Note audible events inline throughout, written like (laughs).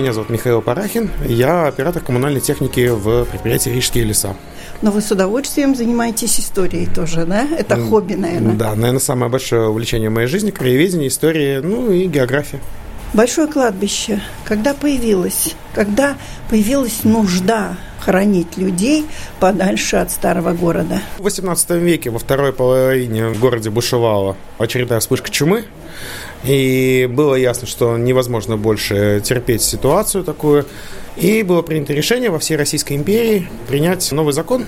Меня зовут Михаил Парахин, я оператор коммунальной техники в предприятии «Рижские леса». Но вы с удовольствием занимаетесь историей тоже, да? Это хобби, наверное. Да, наверное, самое большое увлечение в моей жизни – краеведение, история, ну и география. Большое кладбище. Когда появилось? Когда появилась нужда хоронить людей подальше от старого города? В XVIII веке, во второй половине в городе бушевала очередная вспышка чумы. И было ясно, что невозможно больше терпеть ситуацию такую. И было принято решение во всей Российской империи принять новый закон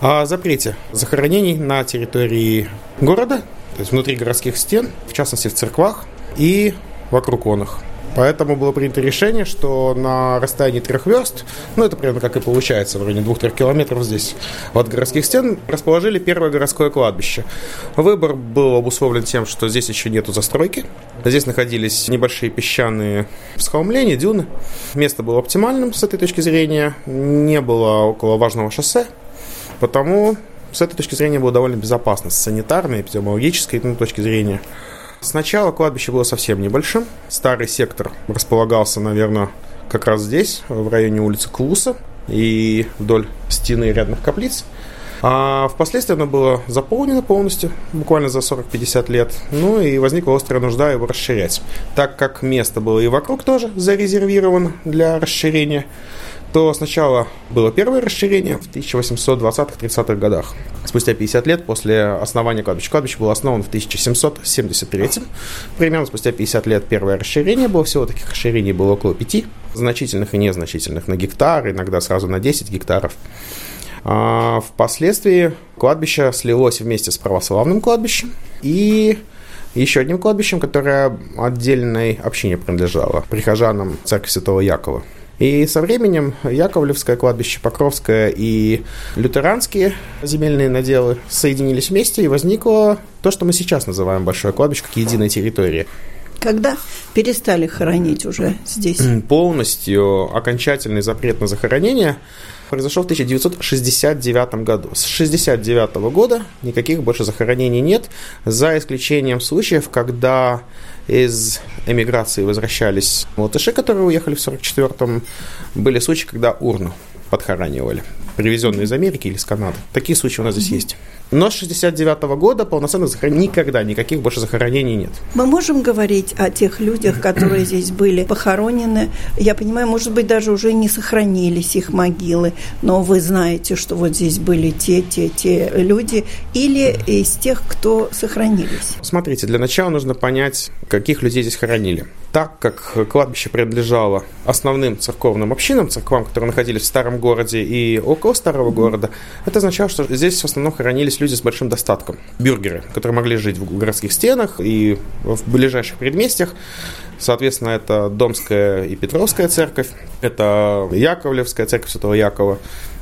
о запрете захоронений на территории города, то есть внутри городских стен, в частности в церквах и вокруг оных. Поэтому было принято решение, что на расстоянии трех верст, ну это примерно как и получается, в районе двух-трех километров здесь от городских стен, расположили первое городское кладбище. Выбор был обусловлен тем, что здесь еще нету застройки. Здесь находились небольшие песчаные всхолмления, дюны. Место было оптимальным с этой точки зрения. Не было около важного шоссе. Потому с этой точки зрения было довольно безопасно, с санитарной, эпидемиологической ну, точки зрения. Сначала кладбище было совсем небольшим. Старый сектор располагался, наверное, как раз здесь, в районе улицы Клуса и вдоль стены рядных каплиц. А впоследствии оно было заполнено полностью, буквально за 40-50 лет. Ну и возникла острая нужда его расширять. Так как место было и вокруг тоже зарезервировано для расширения, то сначала было первое расширение в 1820-30-х годах. Спустя 50 лет после основания кладбища. Кладбище было основано в 1773 Примерно спустя 50 лет первое расширение было. Всего таких расширений было около пяти. Значительных и незначительных на гектар, иногда сразу на 10 гектаров. А впоследствии кладбище слилось вместе с православным кладбищем и еще одним кладбищем, которое отдельной общине принадлежало, прихожанам церкви Святого Якова. И со временем Яковлевское кладбище, Покровское и лютеранские земельные наделы соединились вместе, и возникло то, что мы сейчас называем Большое кладбище, как единая территория. Когда перестали хоронить уже здесь? Полностью окончательный запрет на захоронение произошел в 1969 году. С 1969 года никаких больше захоронений нет, за исключением случаев, когда из эмиграции возвращались латыши, которые уехали в 1944-м. Были случаи, когда урну подхоранивали, привезенные из Америки или из Канады. Такие случаи у нас здесь есть. Но с 69 года полноценных захоронений никогда, никаких больше захоронений нет. Мы можем говорить о тех людях, (clears throat) которые здесь были похоронены. Я понимаю, может быть, даже уже не сохранились их могилы, но вы знаете, что вот здесь были те, те, те люди, или из тех, кто сохранились? Смотрите, для начала нужно понять, каких людей здесь хоронили. Так как кладбище принадлежало основным церковным общинам, церквам, которые находились в старом городе и около старого города, это означало, что здесь в основном хоронились люди с большим достатком. Бюргеры, которые могли жить в городских стенах и в ближайших предместьях. Соответственно, это Домская и Петровская церковь, это Яковлевская церковь Святого Якова,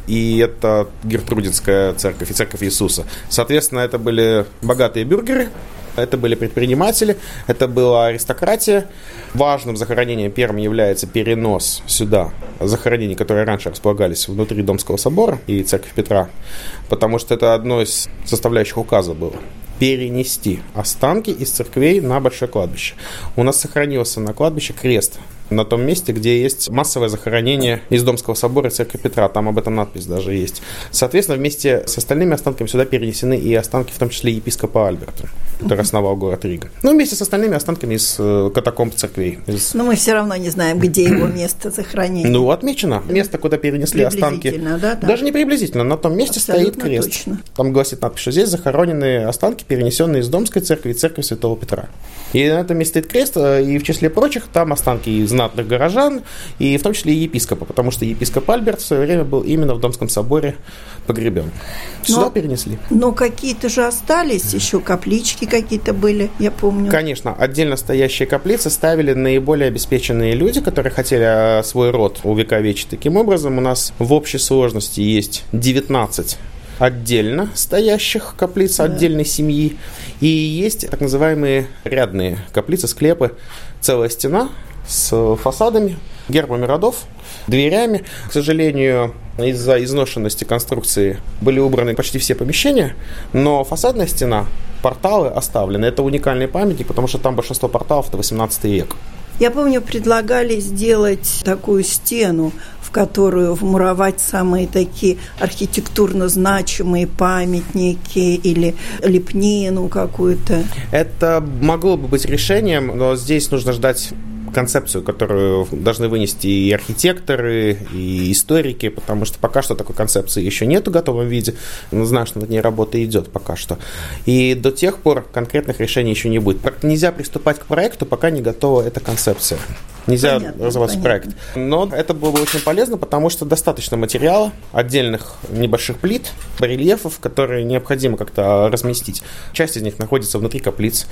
и это Гертрудинская церковь и церковь Иисуса. Соответственно, это были богатые бюргеры, это были предприниматели, это была аристократия. Важным захоронением первым является перенос сюда захоронений, которые раньше располагались внутри Домского собора и церковь Петра, потому что это одно из составляющих указа было перенести останки из церквей на большое кладбище. У нас сохранился на кладбище крест на том месте, где есть массовое захоронение из Домского собора Церкви Петра. Там об этом надпись даже есть. Соответственно, вместе с остальными останками сюда перенесены и останки, в том числе епископа Альберта, который основал город Рига. Ну, вместе с остальными останками из э, катакомб церквей. Из... Но мы все равно не знаем, где его место захоронения. Ну, отмечено. Место, куда перенесли останки. Да, да. Даже не приблизительно. На том месте Абсолютно стоит крест. Точно. Там гласит надпись, что здесь захоронены останки, перенесенные из Домской церкви и церкви Святого Петра. И на этом месте стоит крест, э, и в числе прочих там останки из знатных горожан, и в том числе и епископа, потому что епископ Альберт в свое время был именно в Домском соборе погребен. Сюда но, перенесли. Но какие-то же остались, еще каплички какие-то были, я помню. Конечно, отдельно стоящие каплицы ставили наиболее обеспеченные люди, которые хотели а, свой род увековечить. Таким образом, у нас в общей сложности есть 19 отдельно стоящих каплиц да. отдельной семьи. И есть так называемые рядные каплицы, склепы, целая стена с фасадами, гербами родов, дверями. К сожалению, из-за изношенности конструкции были убраны почти все помещения, но фасадная стена, порталы оставлены. Это уникальный памятник, потому что там большинство порталов – это 18 век. Я помню, предлагали сделать такую стену, в которую вмуровать самые такие архитектурно значимые памятники или лепнину какую-то. Это могло бы быть решением, но здесь нужно ждать концепцию, которую должны вынести и архитекторы, и историки, потому что пока что такой концепции еще нет в готовом виде. Но знаю, что над ней работа идет пока что. И до тех пор конкретных решений еще не будет. Нельзя приступать к проекту, пока не готова эта концепция. Нельзя понятно, развивать понятно. проект. Но это было бы очень полезно, потому что достаточно материала, отдельных небольших плит, барельефов, которые необходимо как-то разместить. Часть из них находится внутри каплиц.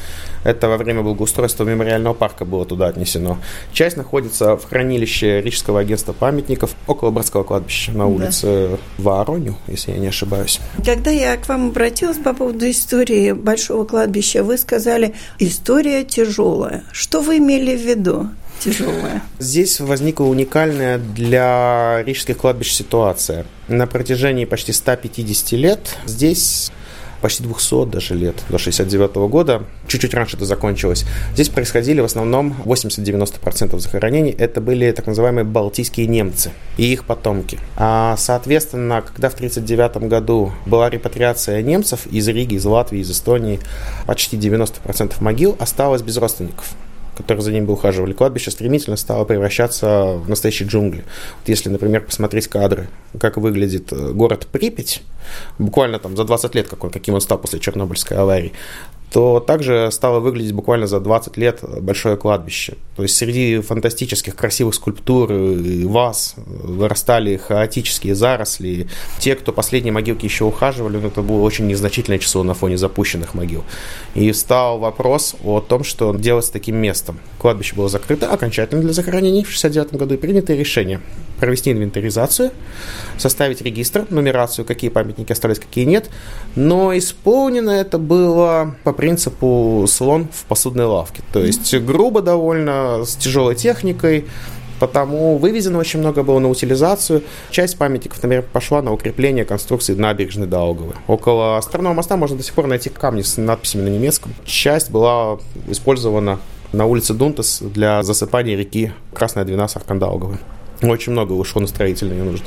Это во время благоустройства мемориального парка было туда отнесено. Часть находится в хранилище Рижского агентства памятников около Братского кладбища на улице да. Вороню, если я не ошибаюсь. Когда я к вам обратилась по поводу истории Большого кладбища, вы сказали, история тяжелая. Что вы имели в виду? тяжелая. Здесь возникла уникальная для рижских кладбищ ситуация. На протяжении почти 150 лет здесь почти 200 даже лет, до 69 -го года, чуть-чуть раньше это закончилось. Здесь происходили в основном 80-90% захоронений. Это были так называемые балтийские немцы и их потомки. А, соответственно, когда в 1939 году была репатриация немцев из Риги, из Латвии, из Эстонии, почти 90% могил осталось без родственников которые за ним бы ухаживали, кладбище стремительно стало превращаться в настоящие джунгли. Вот если, например, посмотреть кадры, как выглядит э, город Припять, буквально там за 20 лет, какой, каким он стал после Чернобыльской аварии, то также стало выглядеть буквально за 20 лет большое кладбище. То есть среди фантастических красивых скульптур и ваз вырастали хаотические заросли. Те, кто последние могилки еще ухаживали, ну, это было очень незначительное число на фоне запущенных могил. И встал вопрос о том, что делать с таким местом. Кладбище было закрыто окончательно для захоронений в 69 году и принято решение провести инвентаризацию, составить регистр, нумерацию, какие памятники остались, какие нет. Но исполнено это было по принципу слон в посудной лавке. То есть грубо довольно, с тяжелой техникой, потому вывезено очень много было на утилизацию. Часть памятников, например, пошла на укрепление конструкции набережной Даугавы. Около Островного моста можно до сих пор найти камни с надписями на немецком. Часть была использована на улице Дунтас для засыпания реки Красная Двина с Аркандаугавы. Очень много ушло на строительные нужды.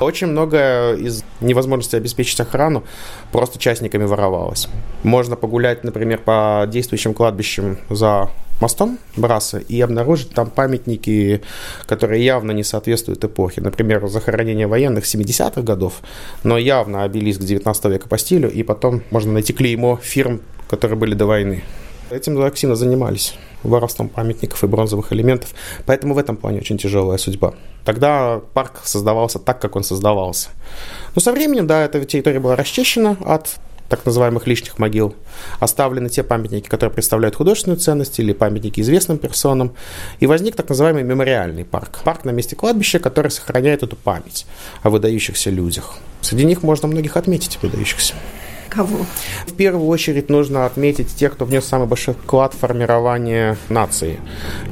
Очень много из невозможности обеспечить охрану просто частниками воровалось. Можно погулять, например, по действующим кладбищам за мостом Браса и обнаружить там памятники, которые явно не соответствуют эпохе. Например, захоронение военных 70-х годов, но явно обелиск 19 века по стилю, и потом можно найти клеймо фирм, которые были до войны. Этим активно занимались воровством памятников и бронзовых элементов. Поэтому в этом плане очень тяжелая судьба. Тогда парк создавался так, как он создавался. Но со временем, да, эта территория была расчищена от так называемых лишних могил. Оставлены те памятники, которые представляют художественную ценность или памятники известным персонам. И возник так называемый мемориальный парк. Парк на месте кладбища, который сохраняет эту память о выдающихся людях. Среди них можно многих отметить, выдающихся. Кого? В первую очередь нужно отметить тех, кто внес самый большой вклад в формирование нации.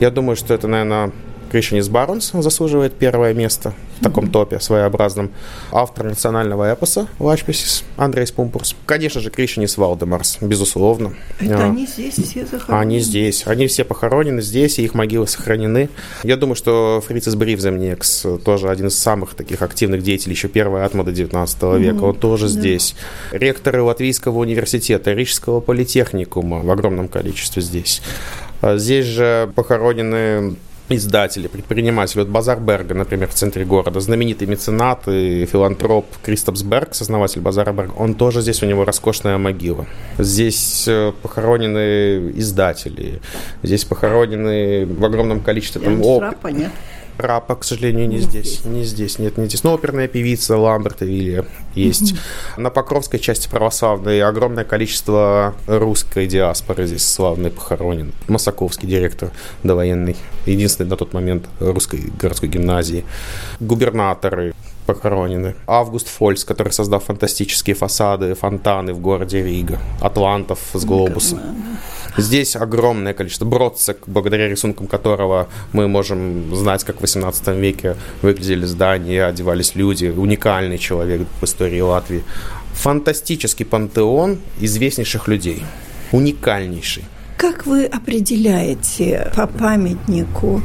Я думаю, что это, наверное, Кришьянис Баронс заслуживает первое место в таком топе своеобразном. Автор национального эпоса Лачплесис Андрейс Пумпурс. Конечно же, Кришьянис Валдемарс, безусловно. Это а, они здесь все захоронены? Они здесь. Они все похоронены здесь, и их могилы сохранены. Я думаю, что Фрицис Бривземниекс тоже один из самых таких активных деятелей еще первой atmoda 19 века. Mm-hmm. Он тоже да. здесь. Ректоры Латвийского университета, Рижского политехникума в огромном количестве здесь. А здесь же похоронены издатели, предприниматели. Вот Базар Берга, например, в центре города, знаменитый меценат и филантроп Кристопс Берг, основатель Базара Берга, он тоже здесь, у него роскошная могила. Здесь э, похоронены издатели, здесь похоронены в огромном количестве там, оп... Рапа, к сожалению, не, не здесь. здесь. Не здесь, нет, не здесь. Но оперная певица Ламберта Вилья есть. Mm-hmm. На Покровской части православной огромное количество русской диаспоры здесь славный похоронен. Масаковский директор довоенный, единственный на тот момент русской городской гимназии. Губернаторы, похоронены. Август Фольц, который создал фантастические фасады, фонтаны в городе Рига. Атлантов с глобусом. Здесь огромное количество. Бродцек, благодаря рисункам которого мы можем знать, как в 18 веке выглядели здания, одевались люди. Уникальный человек в истории Латвии. Фантастический пантеон известнейших людей. Уникальнейший. Как вы определяете по памятнику,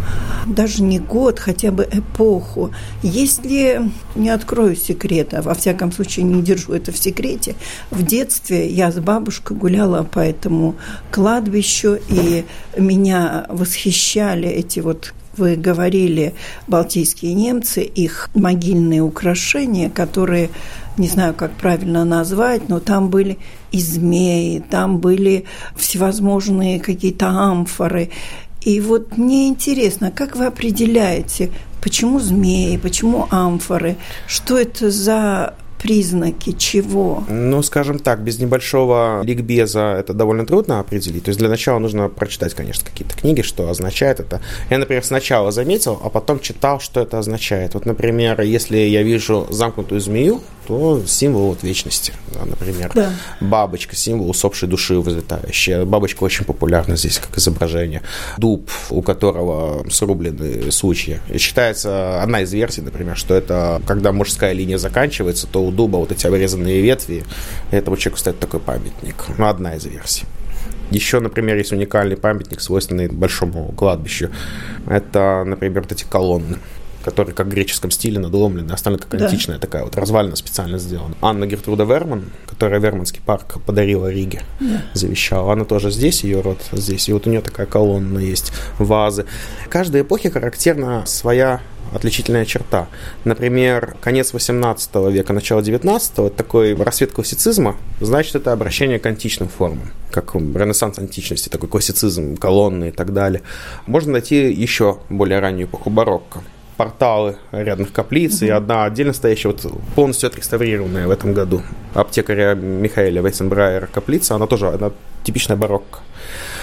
даже не год, хотя бы эпоху? Если, не открою секрета, во всяком случае не держу это в секрете, в детстве я с бабушкой гуляла по этому кладбищу, и меня восхищали эти вот вы говорили, балтийские немцы, их могильные украшения, которые, не знаю, как правильно назвать, но там были и змеи, там были всевозможные какие-то амфоры. И вот мне интересно, как вы определяете, почему змеи, почему амфоры, что это за признаки чего? Ну, скажем так, без небольшого ликбеза это довольно трудно определить. То есть для начала нужно прочитать, конечно, какие-то книги, что означает это. Я, например, сначала заметил, а потом читал, что это означает. Вот, например, если я вижу замкнутую змею, то символ вот вечности, да, например. Да. Бабочка, символ усопшей души взлетающая. Бабочка очень популярна здесь как изображение. Дуб, у которого срублены сучья. И считается одна из версий, например, что это когда мужская линия заканчивается, то у дуба вот эти обрезанные ветви, и этому человеку стоит такой памятник. Ну, одна из версий. Еще, например, есть уникальный памятник, свойственный большому кладбищу. Это, например, вот эти колонны которые как в греческом стиле надломлены, остальная как да. античная такая вот развалина специально сделана. Анна Гертруда Верман, которая Верманский парк подарила Риге, да. завещала, она тоже здесь, ее род здесь, и вот у нее такая колонна есть, вазы. Каждой эпохе характерна своя отличительная черта. Например, конец 18 века, начало 19 го такой рассвет классицизма, значит, это обращение к античным формам, как ренессанс античности, такой классицизм, колонны и так далее. Можно найти еще более раннюю эпоху барокко порталы рядных каплиц, mm-hmm. и одна отдельно стоящая, вот полностью отреставрированная в этом году аптекаря Михаэля Вейсенбрайера каплица, она тоже она типичная барокко.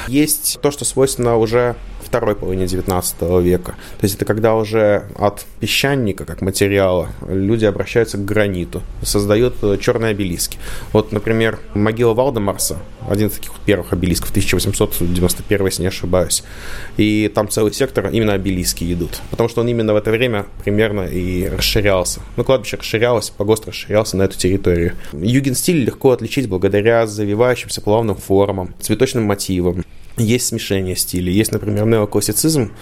Есть то, что свойственно уже второй половине 19 века. То есть это когда уже от песчаника, как материала, люди обращаются к граниту, создают э, черные обелиски. Вот, например, могила Валдемарса, один из таких первых обелисков, 1891, если не ошибаюсь. И там целый сектор именно обелиски идут, потому что он именно в это время примерно и расширялся. Ну, кладбище расширялось, погост расширялся на эту территорию. Югенстиль легко отличить благодаря завивающимся плавным формам, цветочным мотивам. Есть смешение стилей. Есть, например, неоклассицизм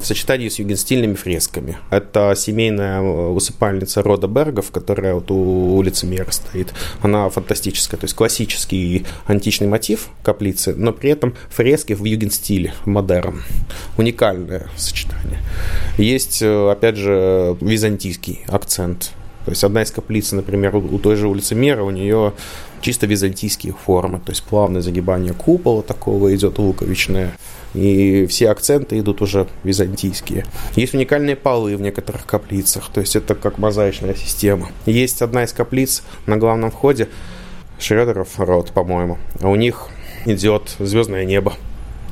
в сочетании с югенстильными фресками. Это семейная э, усыпальница рода Бергов, которая вот у улицы Мера стоит. Она фантастическая, то есть классический античный мотив каплицы, но при этом фрески в югенстиле, модерн. Уникальное сочетание. Есть, э, опять же, византийский акцент. То есть одна из каплиц, например, у той же улицы Мера, у нее чисто византийские формы, то есть плавное загибание купола такого идет луковичное, и все акценты идут уже византийские. Есть уникальные полы в некоторых каплицах, то есть это как мозаичная система. Есть одна из каплиц на главном входе, Шредеров род, по-моему, а у них идет звездное небо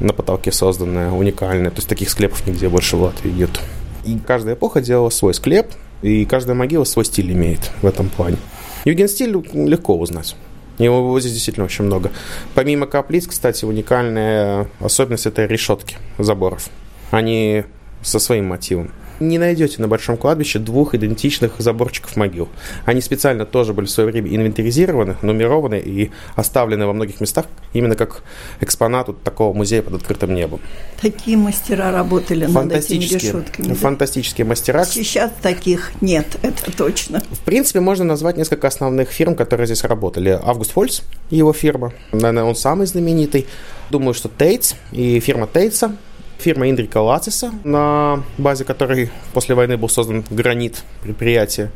на потолке созданное, уникальное, то есть таких склепов нигде больше в Латвии нет. И каждая эпоха делала свой склеп, и каждая могила свой стиль имеет в этом плане. Югенстиль легко узнать. Его здесь действительно очень много. Помимо каплиц, кстати, уникальная особенность – это решетки заборов. Они со своим мотивом не найдете на большом кладбище двух идентичных заборчиков могил. Они специально тоже были в свое время инвентаризированы, нумерованы и оставлены во многих местах именно как экспонат вот такого музея под открытым небом. Такие мастера работали над этими решетками. Фантастические да? мастера. Сейчас таких нет, (laughs) это точно. В принципе, можно назвать несколько основных фирм, которые здесь работали. Август Фольц, его фирма, наверное, он самый знаменитый. Думаю, что Тейтс и фирма Тейтса фирма Индрика Лациса, на базе которой после войны был создан гранит предприятия.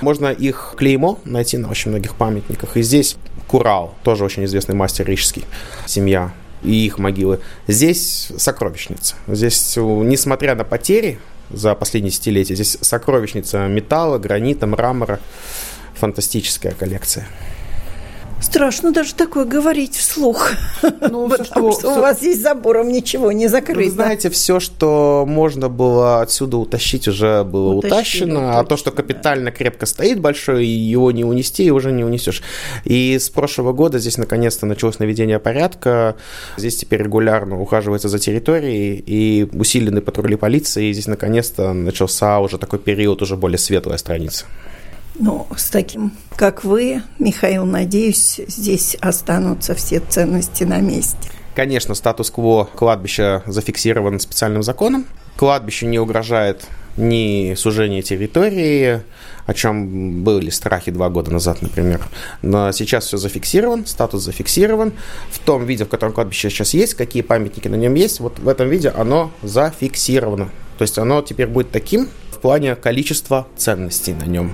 Можно их клеймо найти на очень многих памятниках. И здесь Курал, тоже очень известный мастер рижский, семья и их могилы. Здесь сокровищница. Здесь, несмотря на потери за последние десятилетия, здесь сокровищница металла, гранита, мрамора. Фантастическая коллекция. Страшно даже такое говорить вслух. Ну, (laughs) Потому что, что у вас здесь забором ничего не закрыто. Вы знаете, все, что можно было отсюда утащить, уже было Утащили, утащено. Точно, а то, что капитально да. крепко стоит большое, его не унести, уже не унесешь. И с прошлого года здесь наконец-то началось наведение порядка. Здесь теперь регулярно ухаживается за территорией и усилены патрули полиции. И здесь наконец-то начался уже такой период, уже более светлая страница. Ну, с таким, как вы, Михаил, надеюсь, здесь останутся все ценности на месте. Конечно, статус-кво кладбища зафиксирован специальным законом. Кладбищу не угрожает ни сужение территории, о чем были страхи два года назад, например. Но сейчас все зафиксирован, статус зафиксирован. В том виде, в котором кладбище сейчас есть, какие памятники на нем есть, вот в этом виде оно зафиксировано. То есть оно теперь будет таким в плане количества ценностей на нем.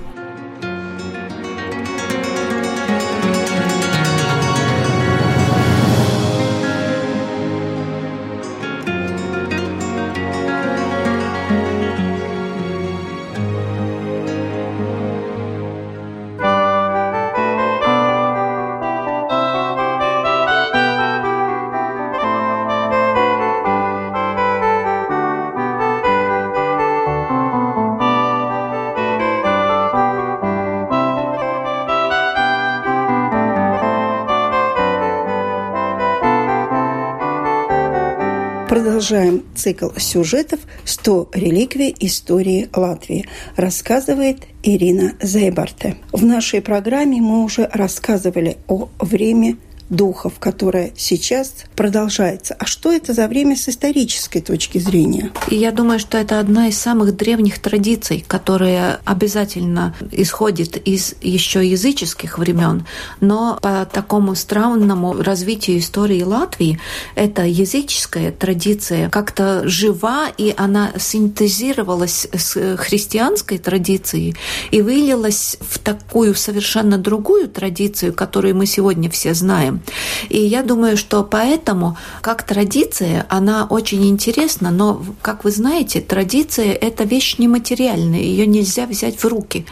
Продолжаем цикл сюжетов «100 реликвий истории Латвии», рассказывает Ирина Зейбарте. В нашей программе мы уже рассказывали о время духов, которое сейчас продолжается. А что это за время с исторической точки зрения? И я думаю, что это одна из самых древних традиций, которая обязательно исходит из еще языческих времен, но по такому странному развитию истории Латвии эта языческая традиция как-то жива, и она синтезировалась с христианской традицией и вылилась в такую совершенно другую традицию, которую мы сегодня все знаем. И я думаю, что поэтому, как традиция, она очень интересна, но, как вы знаете, традиция – это вещь нематериальная, ее нельзя взять в руки.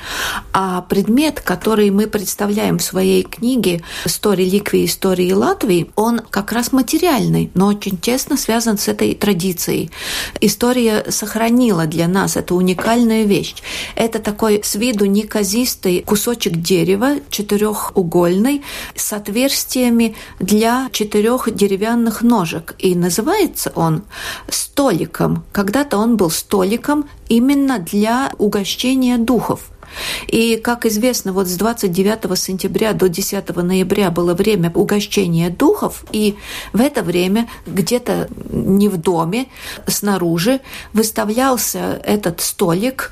А предмет, который мы представляем в своей книге «100 реликвий истории Латвии», он как раз материальный, но очень тесно связан с этой традицией. История сохранила для нас эту уникальную вещь. Это такой с виду неказистый кусочек дерева, четырехугольный, с отверстиями для четырех деревянных ножек. И называется он столиком. Когда-то он был столиком именно для угощения духов. И, как известно, вот с 29 сентября до 10 ноября было время угощения духов, и в это время где-то не в доме, снаружи выставлялся этот столик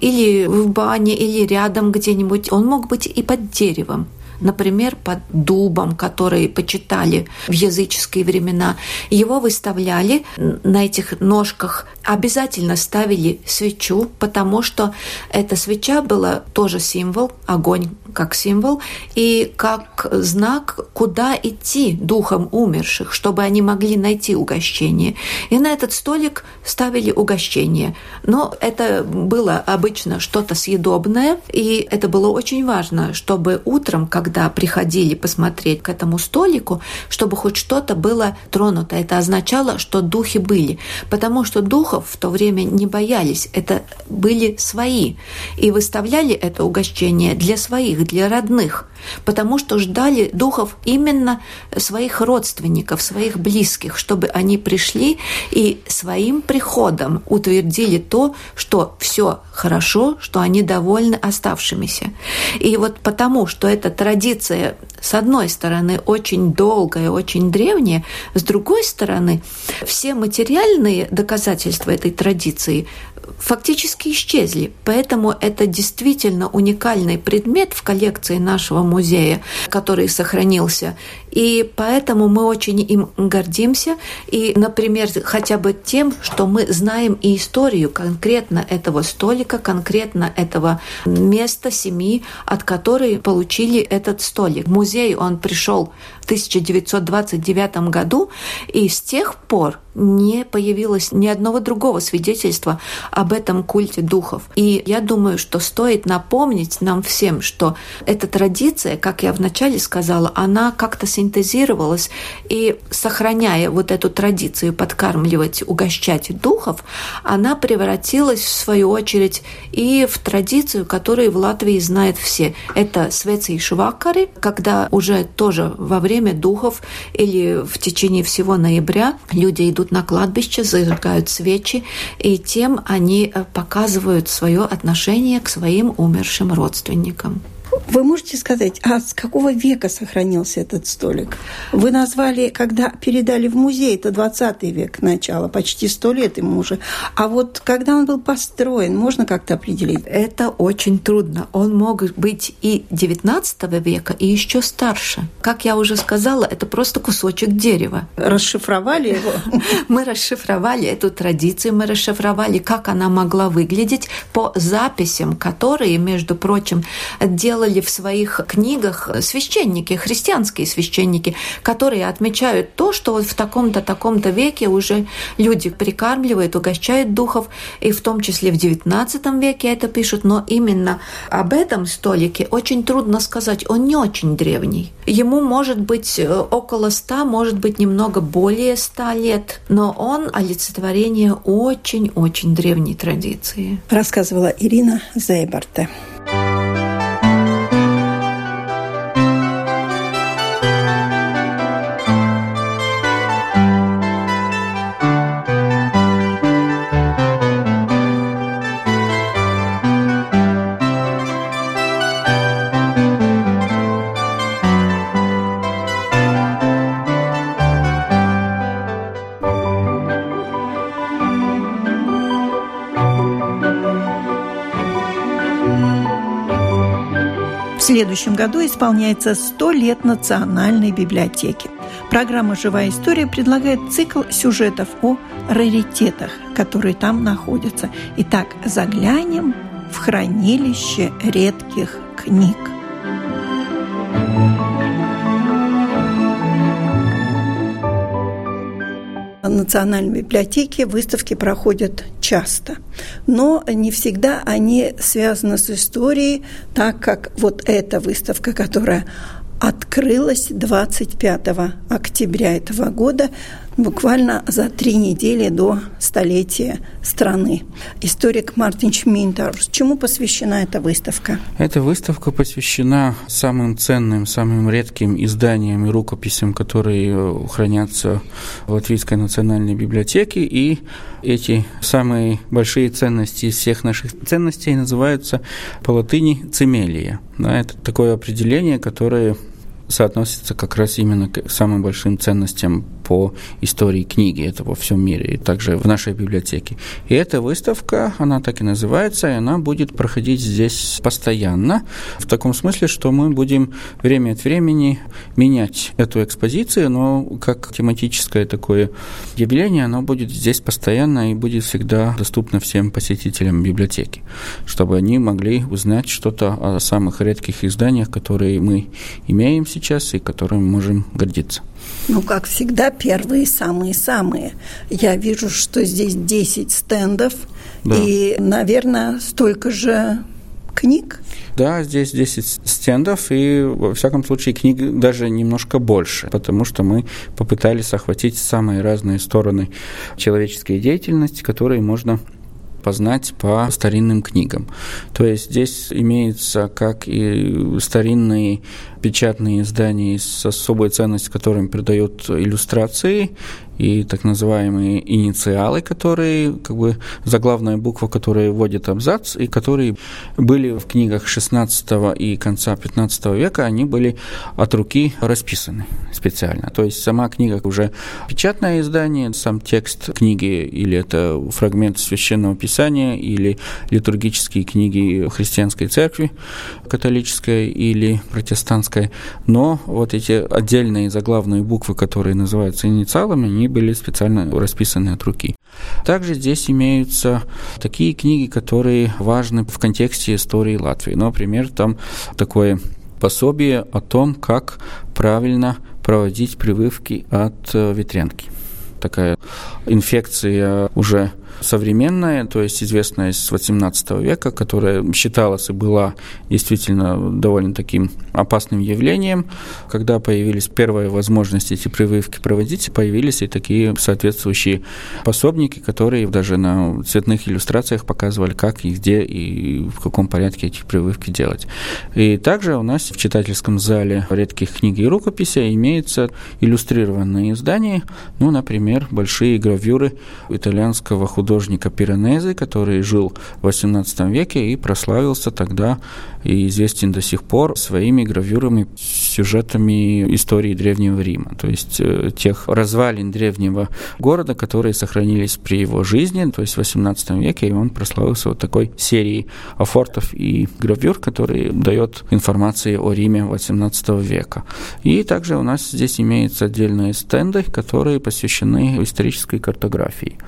или в бане, или рядом где-нибудь. Он мог быть и под деревом например, под дубом, который почитали в языческие времена. Его выставляли на этих ножках, обязательно ставили свечу, потому что эта свеча была тоже символ, огонь как символ, и как знак, куда идти духом умерших, чтобы они могли найти угощение. И на этот столик ставили угощение. Но это было обычно что-то съедобное, и это было очень важно, чтобы утром, когда приходили посмотреть к этому столику, чтобы хоть что-то было тронуто. Это означало, что духи были, потому что духов в то время не боялись, это были свои. И выставляли это угощение для своих, для родных потому что ждали духов именно своих родственников, своих близких, чтобы они пришли и своим приходом утвердили то, что все хорошо, что они довольны оставшимися. И вот потому, что эта традиция, с одной стороны, очень долгая, очень древняя, с другой стороны, все материальные доказательства этой традиции фактически исчезли. Поэтому это действительно уникальный предмет в коллекции нашего музея, который сохранился И поэтому мы очень им гордимся. И, например, хотя бы тем, что мы знаем и историю конкретно этого столика, конкретно этого места семьи, от которой получили этот столик. В музей он пришел в 1929 году, и с тех пор не появилось ни одного другого свидетельства об этом культе духов. И я думаю, что стоит напомнить нам всем, что эта традиция, как я вначале сказала, она как-то синтезировалась, и сохраняя вот эту традицию подкармливать, угощать духов, она превратилась, в свою очередь, и в традицию, которую в Латвии знают все. Это свецы и швакары, когда уже тоже во время духов или в течение всего ноября люди идут идут на кладбище, зажигают свечи, и тем они э, показывают свое отношение к своим умершим родственникам. Вы можете сказать, а с какого века сохранился этот столик? Вы назвали, когда передали в музей, это 20 век начало, почти сто лет ему уже. А вот когда он был построен, можно как-то определить? Это очень трудно. Он мог быть и 19 века, и еще старше. Как я уже сказала, это просто кусочек дерева. Расшифровали его? (laughs) Мы расшифровали эту традицию, мы расшифровали, как она могла выглядеть по записям, которые, между прочим, делали делали в своих книгах священники, христианские священники, которые отмечают то, что вот в таком-то, таком-то веке уже люди прикармливают, угощают духов, и в том числе в XIX веке это пишут, но именно об этом столике очень трудно сказать, он не очень древний. Ему может быть около ста, может быть немного более ста лет, но он олицетворение очень-очень древней традиции. Рассказывала Ирина Зейбарте. Следующем году исполняется 100 лет Национальной библиотеки. Программа «Живая история» предлагает цикл сюжетов о раритетах, которые там находятся. Итак, заглянем в хранилище редких книг. Национальной библиотеке выставки проходят часто, но не всегда они связаны с историей, так как вот эта выставка, которая открылась 25 октября этого года, буквально за три недели до столетия страны. Историк Мартин Шминтарус. Чему посвящена эта выставка? Эта выставка посвящена самым ценным, самым редким изданиям и рукописям, которые э, хранятся в Латвийской национальной библиотеке. И эти самые большие ценности из всех наших ценностей называются по латыни «цемелия». Да, это такое определение, которое соотносится как раз именно к самым большим ценностям по истории книги, это во всем мире, и также в нашей библиотеке. И эта выставка, она так и называется, и она будет проходить здесь постоянно, в таком смысле, что мы будем время от времени менять эту экспозицию, но как тематическое такое явление, оно будет здесь постоянно и будет всегда доступно всем посетителям библиотеки, чтобы они могли узнать что-то о самых редких изданиях, которые мы имеем сейчас и которыми можем гордиться. Ну, как всегда, первые самые-самые. Я вижу, что здесь 10 стендов да. и, наверное, столько же книг. Да, здесь 10 стендов, и, во всяком случае, книг даже немножко больше, потому что мы попытались охватить самые разные стороны человеческой деятельности, которые можно познать по старинным книгам. То есть здесь имеется как и старинные печатные издания с особой ценностью, которым придают иллюстрации, и так называемые инициалы, которые, как бы, заглавная буква, которая вводит абзац, и которые были в книгах 16 и конца 15 века, они были от руки расписаны специально. То есть сама книга уже печатное издание, сам текст книги, или это фрагмент священного писания, или литургические книги христианской церкви, католической или протестантской, но вот эти отдельные заглавные буквы, которые называются инициалами, они были специально расписаны от руки. Также здесь имеются такие книги, которые важны в контексте истории Латвии. Например, там такое пособие о том, как правильно проводить прививки от ветрянки. Такая инфекция уже современная, то есть известная с 18 века, которая считалась и была действительно довольно таким опасным явлением. Когда появились первые возможности эти прививки проводить, появились и такие соответствующие пособники, которые даже на цветных иллюстрациях показывали, как и где и в каком порядке эти прививки делать. И также у нас в читательском зале редких книг и рукописей имеются иллюстрированные издания, ну, например, большие гравюры итальянского художника художника Пиранези, который жил в XVIII веке и прославился тогда и известен до сих пор своими гравюрами, сюжетами истории Древнего Рима, то есть э, тех развалин древнего города, которые сохранились при его жизни, то есть в XVIII веке, и он прославился вот такой серией афортов и гравюр, который дает информации о Риме XVIII века. И также у нас здесь имеются отдельные стенды, которые посвящены исторической картографии.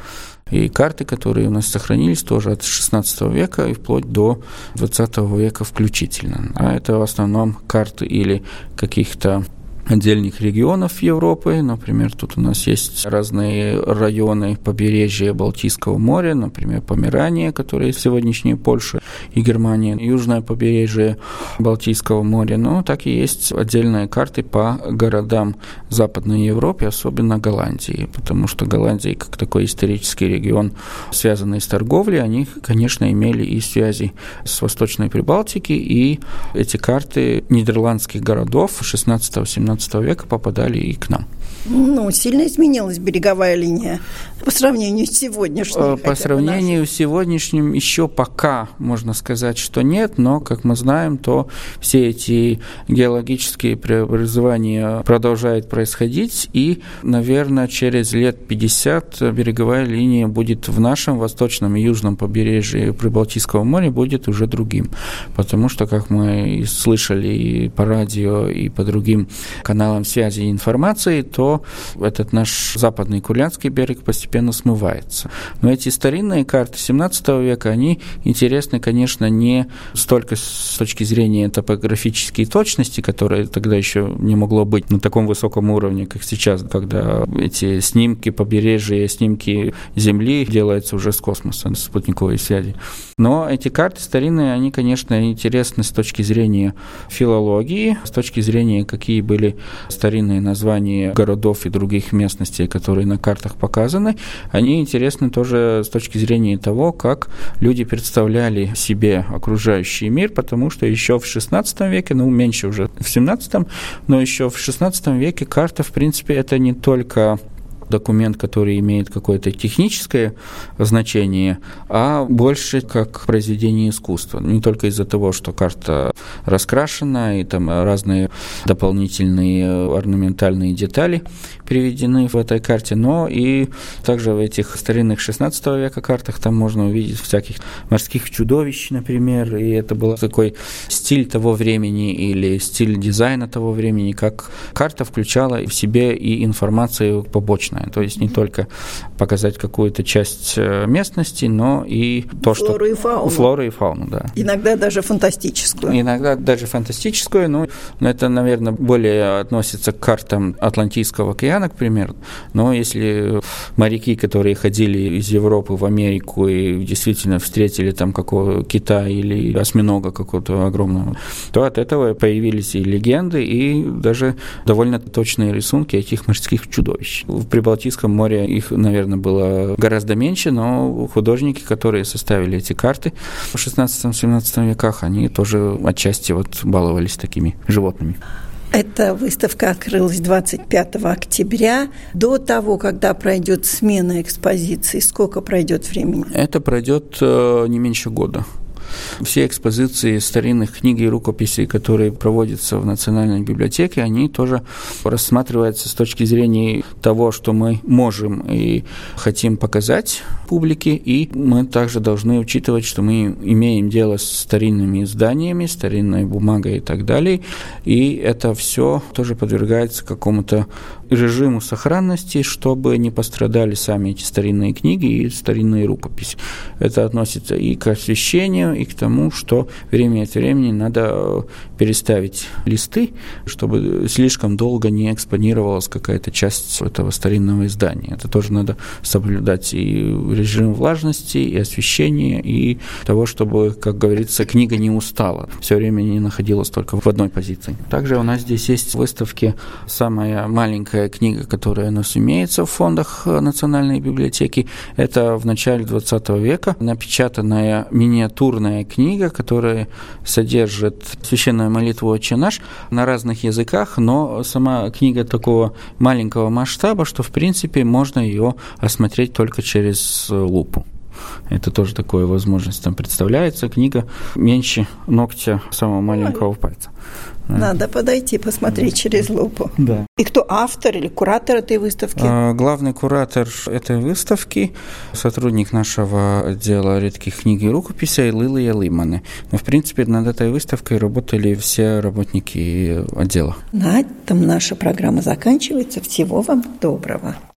И карты, которые у нас сохранились, тоже от 16 века и вплоть до 20 века включительно. А это в основном карты или каких-то отдельных регионов Европы. Например, тут у нас есть разные районы побережья Балтийского моря, например, Померания, которая сегодняшняя Польша и Германия, южное побережье Балтийского моря. Но так и есть отдельные карты по городам Западной Европы, особенно Голландии, потому что Голландия, как такой исторический регион, связанный с торговлей, они, конечно, имели и связи с Восточной Прибалтики, и эти карты нидерландских городов 16-17 XIX века попадали и к нам. Ну, сильно изменилась береговая линия по сравнению с сегодняшним. Э, по сравнению с сегодняшним еще пока можно сказать, что нет, но, как мы знаем, то все эти геологические преобразования продолжают происходить, и, наверное, через лет 50 береговая линия будет в нашем восточном и южном побережье Прибалтийского моря будет уже другим, потому что, как мы слышали и по радио, и по другим каналам связи и информации, то этот наш западный Курляндский берег постепенно смывается. Но эти старинные карты 17 века, они интересны, конечно, не столько с точки зрения топографической точности, которая тогда еще не могло быть на таком высоком уровне, как сейчас, когда эти снимки побережья, снимки Земли делаются уже с космоса, с спутниковой связи. Но эти карты старинные, они, конечно, интересны с точки зрения филологии, с точки зрения, какие были старинные названия городов городов и других местностей, которые на картах показаны, они интересны тоже с точки зрения того, как люди представляли себе окружающий мир, потому что еще в XVI веке, ну, меньше уже в XVII, но еще в XVI веке карта, в принципе, это не только документ, который имеет какое-то техническое значение, а больше как произведение искусства. Не только из-за того, что карта раскрашена и там разные дополнительные орнаментальные детали приведены в этой карте, но и также в этих старинных 16 века картах там можно увидеть всяких морских чудовищ, например, и это был такой стиль того времени или стиль дизайна того времени, как карта включала в себе и информацию побочную разное. То есть не только показать какую-то часть э, местности, но и то, что... Флору и фауну. Флору и фауну, да. Иногда даже фантастическую. Иногда даже фантастическую, но это, наверное, более относится к картам Атлантического океана, к примеру. Но если моряки, которые ходили из Европы в Америку и действительно встретили там какого кита или осьминога какого-то огромного, то от этого появились и легенды, и даже довольно точные рисунки этих морских чудовищ. В Балтийском море их, наверное, было гораздо меньше, но художники, которые составили эти карты в 16-17 веках, они тоже отчасти вот баловались такими животными. Эта выставка открылась 25 октября. До того, когда пройдет смена экспозиции, сколько пройдет времени? Это пройдет э, не меньше года. Все экспозиции старинных книг и рукописей, которые проводятся в Национальной библиотеке, они тоже рассматриваются с точки зрения того, что мы можем и хотим показать публике, и мы также должны учитывать, что мы имеем дело с старинными изданиями, старинной бумагой и так далее, и это все тоже подвергается какому-то режиму сохранности, чтобы не пострадали сами эти старинные книги и старинные рукописи. Это относится и к освещению, и к тому, что время от времени надо э, переставить листы, чтобы слишком долго не экспонировалась какая-то часть этого старинного издания. Это тоже надо соблюдать и режим влажности, и освещения, и того, чтобы, как говорится, книга не устала, все время не находилась только в одной позиции. Также у нас здесь есть выставки самая маленькая книга, которая у нас имеется в фондах э, Национальной библиотеки, это в начале 20 века напечатанная миниатюрная книга, которая содержит священную молитву «Отче наш» на разных языках, но сама книга такого маленького масштаба, что, в принципе, можно ее осмотреть только через лупу. Это тоже такая возможность там представляется. Книга меньше ногтя самого маленького пальца. Надо подойти, посмотреть через лупу. Да. И кто автор или куратор этой выставки? А, главный куратор этой выставки, сотрудник нашего отдела редких книг и рукописей Лилия Лиманы. Но, в принципе, над этой выставкой работали все работники отдела. На этом наша программа заканчивается. Всего вам доброго.